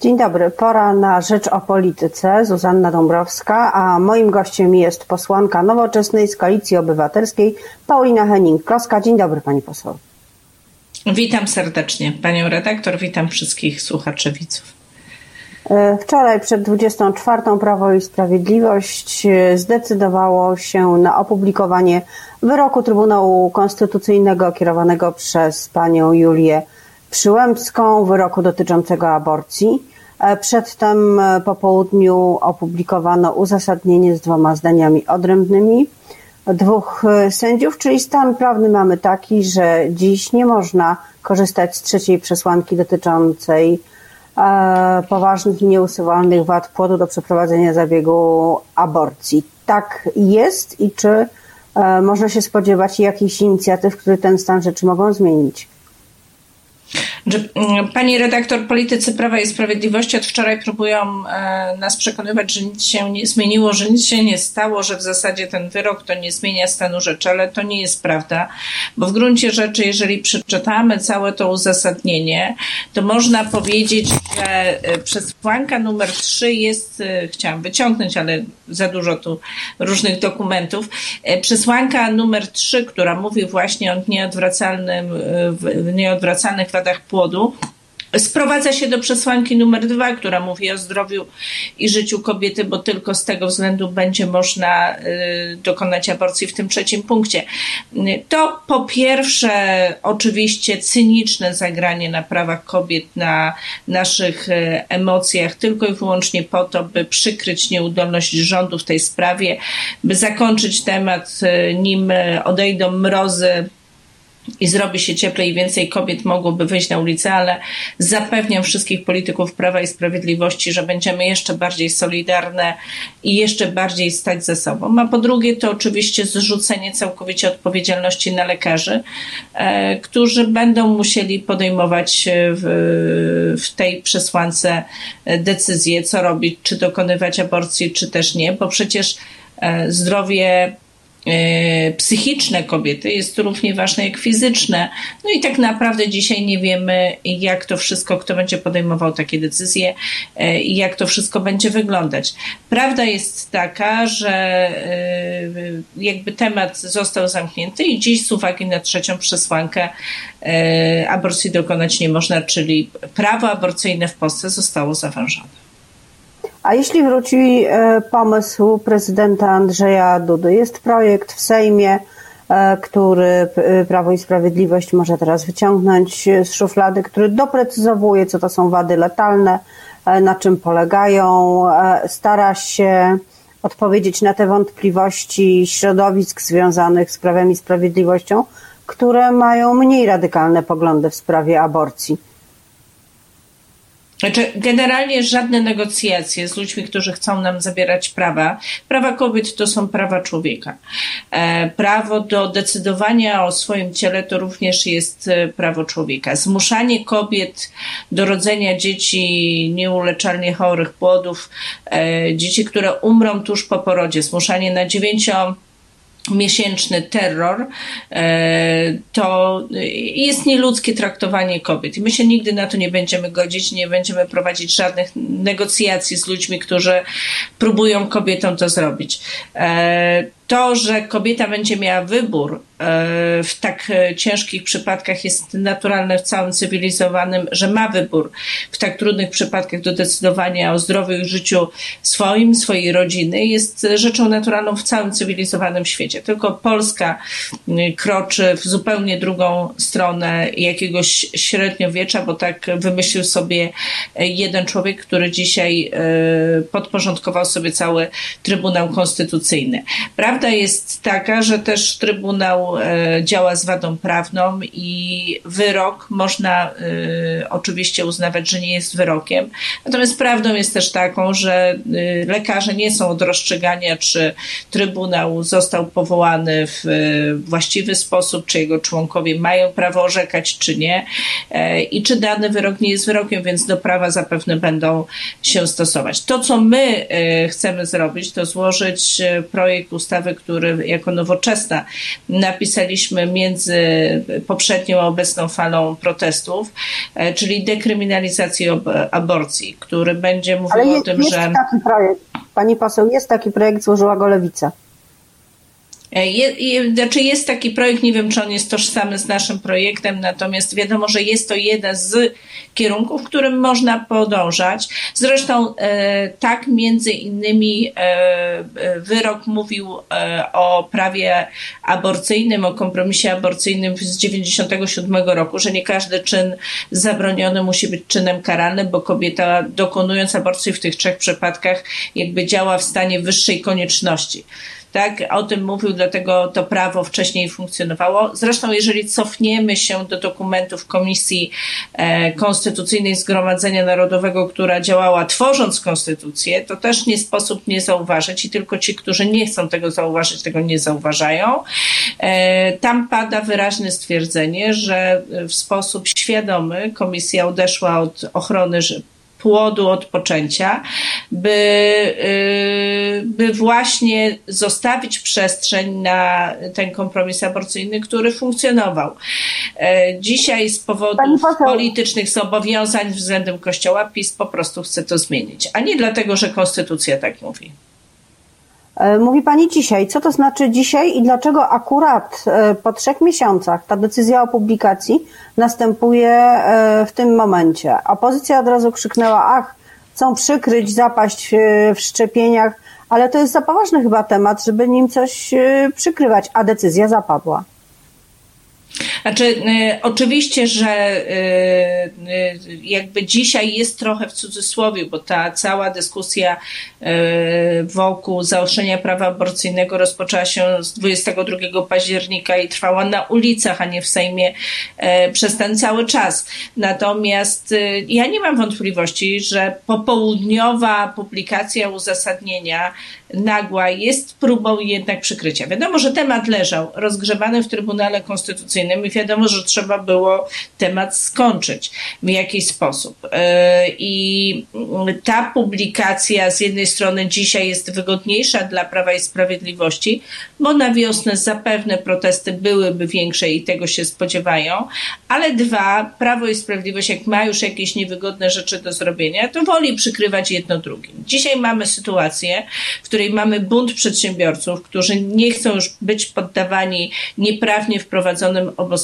Dzień dobry, pora na Rzecz o Polityce, Zuzanna Dąbrowska, a moim gościem jest posłanka Nowoczesnej z Koalicji Obywatelskiej, Paulina Henning-Kloska. Dzień dobry Pani poseł. Witam serdecznie Panią redaktor, witam wszystkich słuchaczy widzów. E, wczoraj przed 24 Prawo i Sprawiedliwość e, zdecydowało się na opublikowanie wyroku Trybunału Konstytucyjnego kierowanego przez panią Julię Przyłębską, wyroku dotyczącego aborcji. E, przedtem po południu opublikowano uzasadnienie z dwoma zdaniami odrębnymi dwóch sędziów, czyli stan prawny mamy taki, że dziś nie można korzystać z trzeciej przesłanki dotyczącej E, poważnych i nieusuwalnych wad płodu do przeprowadzenia zabiegu aborcji. Tak jest i czy e, można się spodziewać jakichś inicjatyw, które ten stan rzeczy mogą zmienić? Mm, pani redaktor, politycy Prawa i Sprawiedliwości od wczoraj próbują e, nas przekonywać, że nic się nie zmieniło, że nic się nie stało, że w zasadzie ten wyrok to nie zmienia stanu rzeczy, ale to nie jest prawda, bo w gruncie rzeczy, jeżeli przeczytamy całe to uzasadnienie, to można powiedzieć, że e, przesłanka numer 3 jest, e, chciałam wyciągnąć, ale za dużo tu różnych dokumentów, przesłanka numer 3, która mówi właśnie o nieodwracalnym, nieodwracalnych wadach płodu sprowadza się do przesłanki numer dwa, która mówi o zdrowiu i życiu kobiety, bo tylko z tego względu będzie można y, dokonać aborcji w tym trzecim punkcie. To po pierwsze, oczywiście, cyniczne zagranie na prawach kobiet, na naszych y, emocjach, tylko i wyłącznie po to, by przykryć nieudolność rządu w tej sprawie, by zakończyć temat, y, nim odejdą mrozy i zrobi się cieplej i więcej kobiet mogłoby wyjść na ulicę, ale zapewniam wszystkich polityków Prawa i Sprawiedliwości, że będziemy jeszcze bardziej solidarne i jeszcze bardziej stać ze sobą. A po drugie to oczywiście zrzucenie całkowicie odpowiedzialności na lekarzy, e, którzy będą musieli podejmować w, w tej przesłance decyzję, co robić, czy dokonywać aborcji, czy też nie, bo przecież e, zdrowie E, psychiczne kobiety jest równie ważne jak fizyczne. No i tak naprawdę dzisiaj nie wiemy, jak to wszystko, kto będzie podejmował takie decyzje e, i jak to wszystko będzie wyglądać. Prawda jest taka, że e, jakby temat został zamknięty i dziś z uwagi na trzecią przesłankę aborcji dokonać nie można, czyli prawo aborcyjne w Polsce zostało zawężone. A jeśli wróci e, pomysł prezydenta Andrzeja Dudy, jest projekt w Sejmie, e, który Prawo i Sprawiedliwość może teraz wyciągnąć z szuflady, który doprecyzowuje, co to są wady letalne, e, na czym polegają, stara się odpowiedzieć na te wątpliwości środowisk związanych z prawem i sprawiedliwością, które mają mniej radykalne poglądy w sprawie aborcji. Znaczy, generalnie żadne negocjacje z ludźmi, którzy chcą nam zabierać prawa. Prawa kobiet to są prawa człowieka. E, prawo do decydowania o swoim ciele to również jest e, prawo człowieka. Zmuszanie kobiet do rodzenia dzieci nieuleczalnie chorych płodów, e, dzieci, które umrą tuż po porodzie, zmuszanie na dziewięcio miesięczny terror, e, to jest nieludzkie traktowanie kobiet. I my się nigdy na to nie będziemy godzić, nie będziemy prowadzić żadnych negocjacji z ludźmi, którzy próbują kobietom to zrobić. E, to, że kobieta będzie miała wybór e, w tak e, ciężkich przypadkach jest naturalne w całym cywilizowanym, że ma wybór w tak trudnych przypadkach do decydowania o zdrowiu i życiu swoim, swojej rodziny jest rzeczą naturalną w całym cywilizowanym świecie. Tylko Polska kroczy w zupełnie drugą stronę jakiegoś średniowiecza, bo tak wymyślił sobie jeden człowiek, który dzisiaj e, podporządkował sobie cały Trybunał Konstytucyjny. Prawda Prawda jest taka, że też Trybunał e, działa z wadą prawną i wyrok można e, oczywiście uznawać, że nie jest wyrokiem. Natomiast prawdą jest też taką, że e, lekarze nie są od rozstrzygania, czy Trybunał został powołany w właściwy sposób, czy jego członkowie mają prawo orzekać, czy nie i czy dany wyrok nie jest wyrokiem, więc do prawa zapewne będą się stosować. To, co my chcemy zrobić, to złożyć projekt ustawy ustawy, który jako nowoczesna napisaliśmy między poprzednią a obecną falą protestów, czyli dekryminalizacji aborcji, który będzie mówił Ale o tym, jest że. Taki projekt. Pani poseł, jest taki projekt, złożyła go Lewica. E, je, je, znaczy jest taki projekt, nie wiem czy on jest tożsamy z naszym projektem, natomiast wiadomo, że jest to jeden z kierunków, w którym można podążać. Zresztą e, tak między innymi e, wyrok mówił e, o prawie aborcyjnym, o kompromisie aborcyjnym z 97 roku, że nie każdy czyn zabroniony musi być czynem karalnym, bo kobieta dokonując aborcji w tych trzech przypadkach jakby działa w stanie wyższej konieczności tak? O tym mówił, dlatego to prawo wcześniej funkcjonowało. Zresztą, jeżeli cofniemy się do dokumentów Komisji e, Konstytucyjnej Zgromadzenia Narodowego, która działała tworząc konstytucję, to też nie sposób nie zauważyć i tylko ci, którzy nie chcą tego zauważyć, tego nie zauważają. E, tam pada wyraźne stwierdzenie, że w sposób świadomy komisja odeszła od ochrony płodu od poczęcia, by, y, by właśnie zostawić przestrzeń na ten kompromis aborcyjny, który funkcjonował. E, dzisiaj z powodów politycznych zobowiązań względem Kościoła PiS po prostu chce to zmienić, a nie dlatego, że Konstytucja tak mówi. E, mówi Pani dzisiaj. Co to znaczy dzisiaj i dlaczego akurat e, po trzech miesiącach ta decyzja o publikacji następuje e, w tym momencie? Opozycja od razu krzyknęła, ach, chcą przykryć zapaść w szczepieniach, ale to jest za poważny chyba temat, żeby nim coś przykrywać, a decyzja zapadła. Znaczy, y, oczywiście, że y, y, jakby dzisiaj jest trochę w cudzysłowie, bo ta cała dyskusja wokół zaostrzenia prawa aborcyjnego rozpoczęła się z 22 października i trwała na ulicach, a nie w Sejmie przez ten cały czas. Natomiast ja nie mam wątpliwości, że popołudniowa publikacja uzasadnienia nagła jest próbą jednak przykrycia. Wiadomo, że temat leżał rozgrzewany w Trybunale Konstytucyjnym wiadomo, że trzeba było temat skończyć w jakiś sposób. E, I ta publikacja z jednej strony dzisiaj jest wygodniejsza dla Prawa i Sprawiedliwości, bo na wiosnę zapewne protesty byłyby większe i tego się spodziewają, ale dwa, Prawo i Sprawiedliwość, jak ma już jakieś niewygodne rzeczy do zrobienia, to woli przykrywać jedno drugim. Dzisiaj mamy sytuację, w której mamy bunt przedsiębiorców, którzy nie chcą już być poddawani nieprawnie wprowadzonym obostrzeniom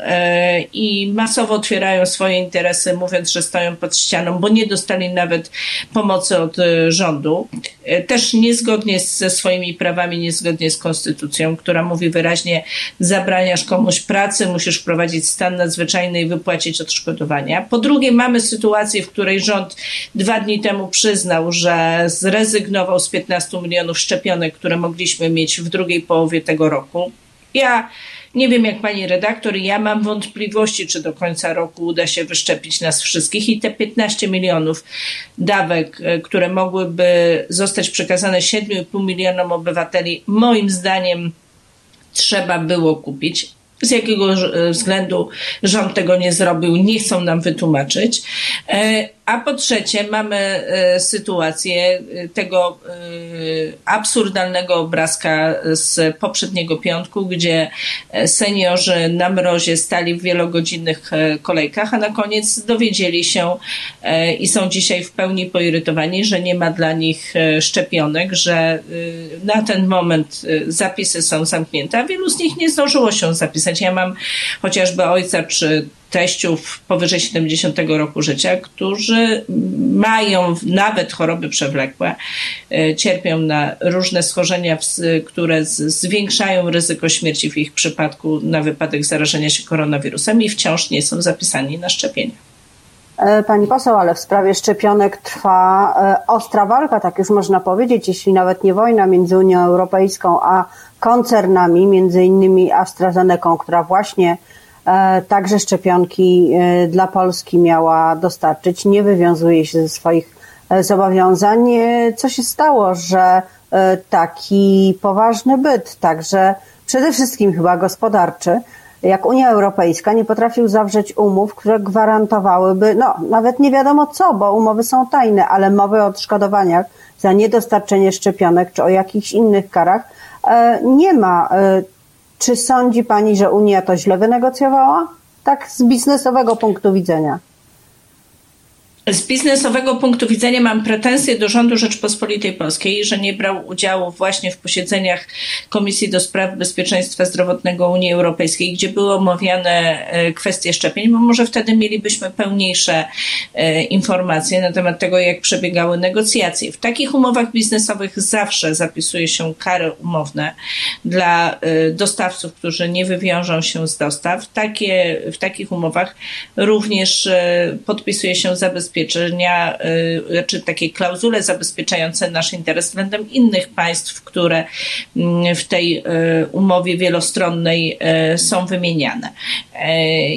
e, i masowo otwierają swoje interesy, mówiąc, że stoją pod ścianą, bo nie dostali nawet pomocy od e, rządu. E, też niezgodnie ze swoimi prawami, niezgodnie z konstytucją, która mówi wyraźnie, zabraniasz komuś pracy, musisz wprowadzić stan nadzwyczajny i wypłacić odszkodowania. Po drugie, mamy sytuację, w której rząd dwa dni temu przyznał, że zrezygnował z 15 15 milionów szczepionek, które mogliśmy mieć w drugiej połowie tego roku. Ja nie wiem jak pani redaktor, ja mam wątpliwości, czy do końca roku uda się wyszczepić nas wszystkich i te 15 milionów dawek, e, które mogłyby zostać przekazane 7,5 milionom obywateli, moim zdaniem trzeba było kupić. Z jakiego e, względu rząd tego nie zrobił, nie chcą nam wytłumaczyć. A po trzecie, mamy e, sytuację e, tego e, absurdalnego obrazka z poprzedniego piątku, gdzie seniorzy na mrozie stali w wielogodzinnych kolejkach, a na koniec dowiedzieli się i są dzisiaj w pełni poirytowani, że nie ma dla nich szczepionek, że na ten moment zapisy są zamknięte, a wielu z nich nie zdążyło się zapisać. Ja mam chociażby ojca czy teściów powyżej 70 roku życia, którzy mają nawet choroby przewlekłe, e, cierpią na różne schorzenia, które zwiększają ryzyko śmierci w ich przypadku na wypadek zarażenia się koronawirusem i wciąż nie są zapisani na szczepienia. E, pani poseł, ale w sprawie szczepionek trwa e, ostra walka, tak już można powiedzieć, jeśli nawet nie wojna między Unią Europejską a koncernami, między innymi AstraZeneca, która właśnie także szczepionki e, dla Polski miała dostarczyć. Nie wywiązuje się ze swoich e, zobowiązań. Co się stało, że taki poważny byt, także przede wszystkim chyba gospodarczy, jak Unia Europejska nie potrafił zawrzeć umów, które gwarantowałyby, no nawet nie wiadomo co, bo umowy są tajne, ale mowy o odszkodowaniach za niedostarczenie szczepionek czy o jakichś innych karach e, nie ma. Czy sądzi Pani, że Unia to źle wynegocjowała? Tak z biznesowego punktu widzenia. Z biznesowego punktu widzenia mam pretensje do rządu Rzeczpospolitej Polskiej, że nie brał udziału właśnie w posiedzeniach Komisji do Spraw Bezpieczeństwa Zdrowotnego Unii Europejskiej, gdzie były omawiane e, kwestie szczepień, bo może wtedy mielibyśmy pełniejsze e, informacje na temat tego, jak przebiegały negocjacje. W takich umowach biznesowych zawsze zapisuje się kary umowne dla e, dostawców, którzy nie wywiążą się z dostaw. Takie, w takich umowach również podpisuje się zabezpieczenie zabezpieczenia, y, czy takie klauzule zabezpieczające nasz interes względem innych państw, które mm, w tej y, umowie wielostronnej y, są wymieniane.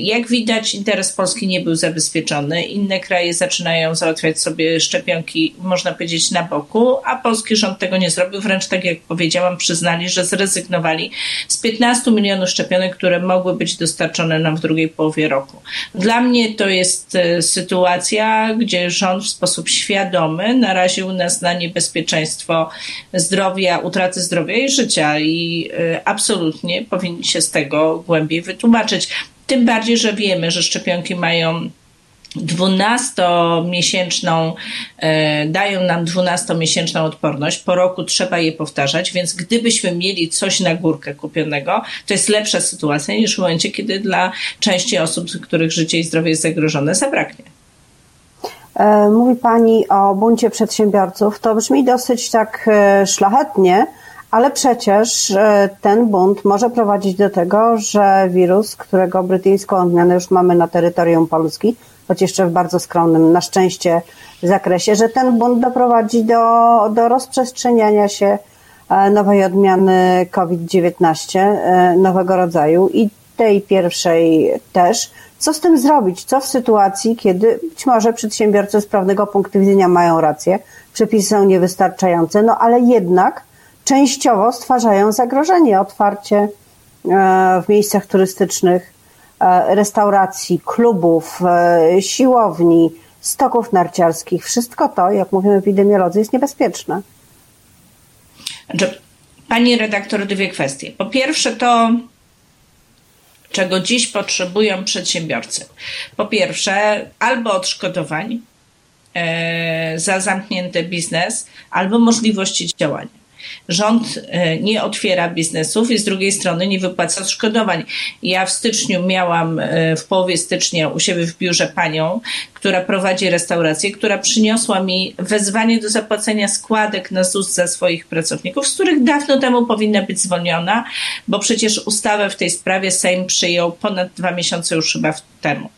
Jak widać, interes Polski nie był zabezpieczony. Inne kraje zaczynają załatwiać sobie szczepionki, można powiedzieć, na boku, a polski rząd tego nie zrobił. Wręcz tak jak powiedziałam, przyznali, że zrezygnowali z 15 milionów szczepionek, które mogły być dostarczone nam w drugiej połowie roku. Dla mnie to jest sytuacja, gdzie rząd w sposób świadomy naraził nas na niebezpieczeństwo zdrowia, utraty zdrowia i życia i y, absolutnie powinni się z tego głębiej wytłumaczyć. Tym bardziej, że wiemy, że szczepionki mają 12-miesięczną, e, dają nam 12-miesięczną odporność. Po roku trzeba je powtarzać, więc gdybyśmy mieli coś na górkę kupionego, to jest lepsza sytuacja niż w momencie, kiedy dla części osób, których życie i zdrowie jest zagrożone, zabraknie. E, mówi Pani o buncie przedsiębiorców. To brzmi dosyć tak e, szlachetnie, ale przecież e, ten bunt może prowadzić do tego, że wirus, którego brytyjską odmianę już mamy na terytorium Polski, choć jeszcze w bardzo skromnym na szczęście zakresie, że ten bunt doprowadzi do, do rozprzestrzeniania się nowej odmiany COVID-19, nowego rodzaju i tej pierwszej też, co z tym zrobić? Co w sytuacji, kiedy być może przedsiębiorcy z prawnego punktu widzenia mają rację, przepisy są niewystarczające, no ale jednak częściowo stwarzają zagrożenie. Otwarcie e, w miejscach turystycznych e, restauracji, klubów, e, siłowni, stoków narciarskich, wszystko to, jak mówią epidemiolodzy, jest niebezpieczne. Znaczy, pani redaktor, dwie kwestie. Po pierwsze, to czego dziś potrzebują przedsiębiorcy. Po pierwsze, albo odszkodowań e, za zamknięty biznes, albo możliwości działania. Rząd e, nie otwiera biznesów i z drugiej strony nie wypłaca odszkodowań. Ja w styczniu miałam, e, w połowie stycznia u siebie w biurze panią, która prowadzi restaurację, która przyniosła mi wezwanie do zapłacenia składek na ZUS za swoich pracowników, z których dawno temu powinna być zwolniona, bo przecież ustawę w tej sprawie Sejm przyjął ponad dwa miesiące już chyba temu.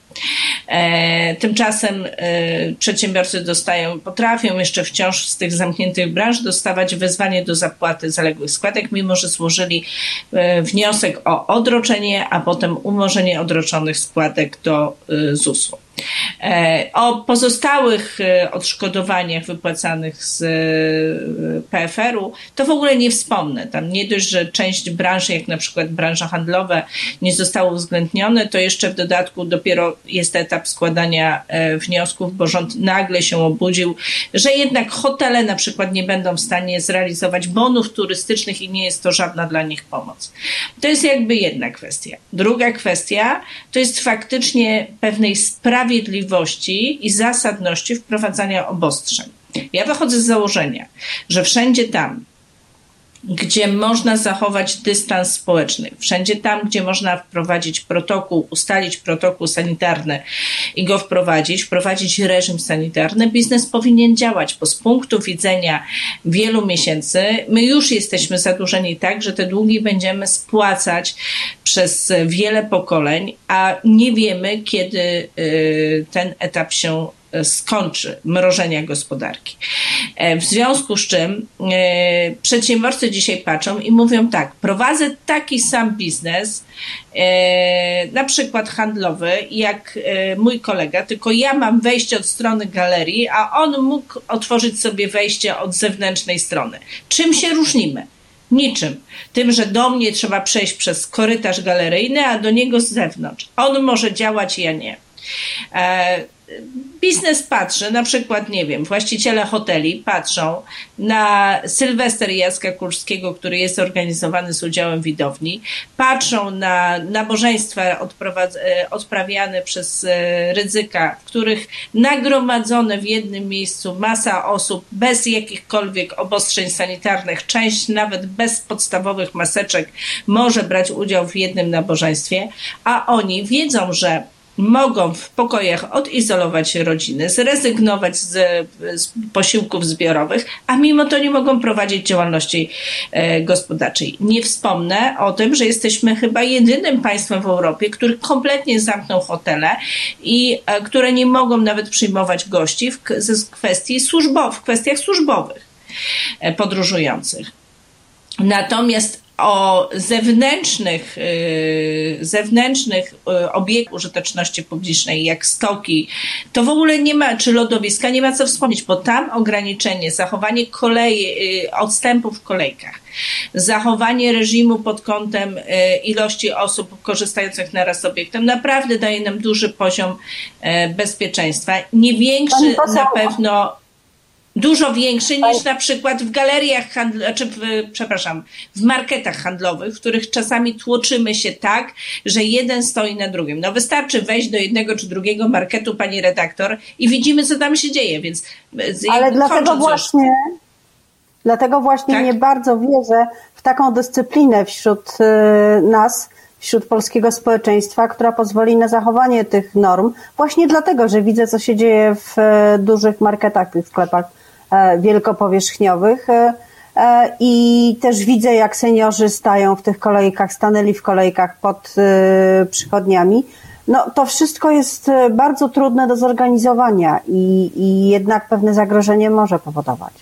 E, tymczasem e, przedsiębiorcy dostają, potrafią jeszcze wciąż z tych zamkniętych branż dostawać wezwanie do zapłaty zaległych składek, mimo że złożyli e, wniosek o odroczenie, a potem umorzenie odroczonych składek do ZUS-u. E, o pozostałych e, odszkodowaniach wypłacanych z e, PFR-u to w ogóle nie wspomnę. Tam nie dość, że część branży, jak na przykład branża handlowa, nie zostało uwzględnione, to jeszcze w dodatku dopiero jest etap składania wniosków, bo rząd nagle się obudził, że jednak hotele na przykład nie będą w stanie zrealizować bonów turystycznych i nie jest to żadna dla nich pomoc. To jest jakby jedna kwestia. Druga kwestia to jest faktycznie pewnej sprawy, sprawiedliwości i zasadności wprowadzania obostrzeń. Ja wychodzę z założenia, że wszędzie tam, gdzie można zachować dystans społeczny, wszędzie tam, gdzie można wprowadzić protokół, ustalić protokół sanitarny i go wprowadzić, wprowadzić reżim sanitarny, biznes powinien działać, bo z punktu widzenia wielu miesięcy my już jesteśmy zadłużeni tak, że te długi będziemy spłacać przez wiele pokoleń, a nie wiemy, kiedy y, ten etap się skończy mrożenia gospodarki. E, w związku z czym e, przedsiębiorcy dzisiaj patrzą i mówią tak, prowadzę taki sam biznes, e, na przykład handlowy, jak mój kolega, tylko ja mam wejście od strony galerii, a on mógł otworzyć sobie wejście od zewnętrznej strony. Czym się różnimy? Niczym. Tym, że do mnie trzeba przejść przez korytarz galeryjny, a do niego z zewnątrz. On może działać, ja nie. Biznes patrzy, na przykład, nie wiem, właściciele hoteli patrzą na Sylwester Jacka Kurskiego, który jest organizowany z udziałem widowni, patrzą na nabożeństwa e, odprawiane przez e, ryzyka, w których nagromadzone w jednym miejscu masa osób bez jakichkolwiek obostrzeń sanitarnych, część nawet bez podstawowych maseczek może brać udział w jednym nabożeństwie, a oni wiedzą, że mogą w pokojach odizolować rodziny, zrezygnować z, z, posiłków zbiorowych, a mimo to nie mogą prowadzić działalności e, gospodarczej. Nie wspomnę o tym, że jesteśmy chyba jedynym państwem w Europie, który kompletnie zamknął hotele i e, które nie mogą nawet przyjmować gości w, z kwestii służbowych, w kwestiach służbowych e, podróżujących. Natomiast o zewnętrznych, y, zewnętrznych y, obiektach użyteczności publicznej, jak stoki, to w ogóle nie ma, czy lodowiska, nie ma co wspomnieć, bo tam ograniczenie, zachowanie kolei, y, odstępów w kolejkach, zachowanie reżimu pod kątem ilości osób korzystających naraz obiektem naprawdę daje nam duży poziom bezpieczeństwa. Nie większy na pewno Dużo większy niż na przykład w galeriach handlowych, czy w, przepraszam, w marketach handlowych, w których czasami tłoczymy się tak, że jeden stoi na drugim. No wystarczy wejść do jednego czy drugiego marketu, pani redaktor, i widzimy, co tam się dzieje, więc. Ale dlatego właśnie, dlatego właśnie tak? nie bardzo wierzę w taką dyscyplinę wśród y, nas, wśród polskiego społeczeństwa, która pozwoli na zachowanie tych norm, właśnie dlatego, że widzę, co się dzieje w y, dużych marketach, tych sklepach wielkopowierzchniowych. E, e, I też widzę, jak seniorzy stają w tych kolejkach, stanęli w kolejkach pod przychodniami. No, to wszystko jest bardzo trudne do zorganizowania i, i jednak pewne zagrożenie może powodować.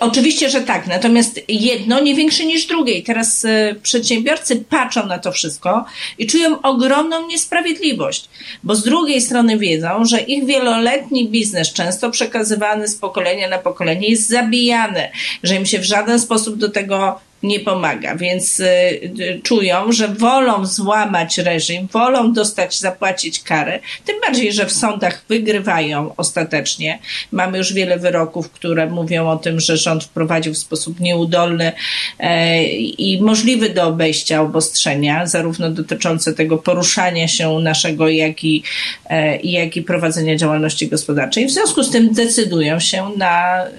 Oczywiście, że tak, natomiast jedno nie większe niż drugie. I teraz e, przedsiębiorcy patrzą na to wszystko i czują ogromną niesprawiedliwość, bo z drugiej strony wiedzą, że ich wieloletni biznes, często przekazywany z pokolenia na pokolenie, jest zabijany, że im się w żaden sposób do tego nie pomaga, więc y, czują, że wolą złamać reżim, wolą dostać, zapłacić karę, tym bardziej, że w sądach wygrywają ostatecznie. Mamy już wiele wyroków, które mówią o tym, że rząd wprowadził w sposób nieudolny e, i możliwy do obejścia obostrzenia, zarówno dotyczące tego poruszania się naszego, jak i, e, jak i prowadzenia działalności gospodarczej. W związku z tym decydują się na y,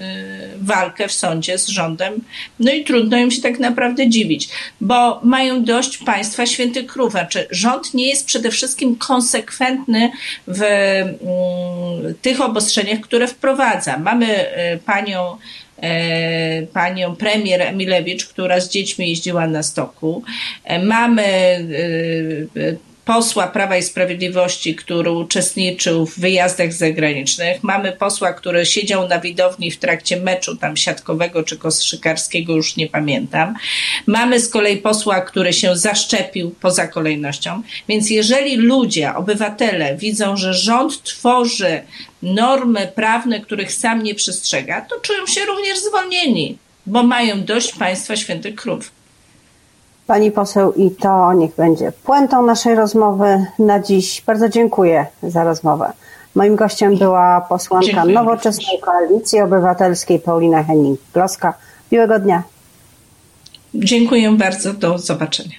walkę w sądzie z rządem, no i trudno im się tak naprawdę dziwić, bo mają dość państwa świętych krów. Znaczy, rząd nie jest przede wszystkim konsekwentny w mm, tych obostrzeniach, które wprowadza. Mamy panią e, panią premier Emilewicz, która z dziećmi jeździła na stoku. E, mamy y, posła Prawa i Sprawiedliwości, który uczestniczył w wyjazdach zagranicznych. Mamy posła, który siedział na widowni w trakcie meczu tam siatkowego czy koszykarskiego, już nie pamiętam. Mamy z kolei posła, który się zaszczepił poza kolejnością. Więc jeżeli ludzie, obywatele widzą, że rząd tworzy normy prawne, których sam nie przestrzega, to czują się również zwolnieni, bo mają dość państwa świętych krów. Pani poseł, i to niech będzie puentą naszej rozmowy na dziś. Bardzo dziękuję za rozmowę. Moim gościem była posłanka dziękuję. Nowoczesnej Koalicji Obywatelskiej Paulina Henning-Kloska. Miłego dnia. Dziękuję bardzo. Do zobaczenia.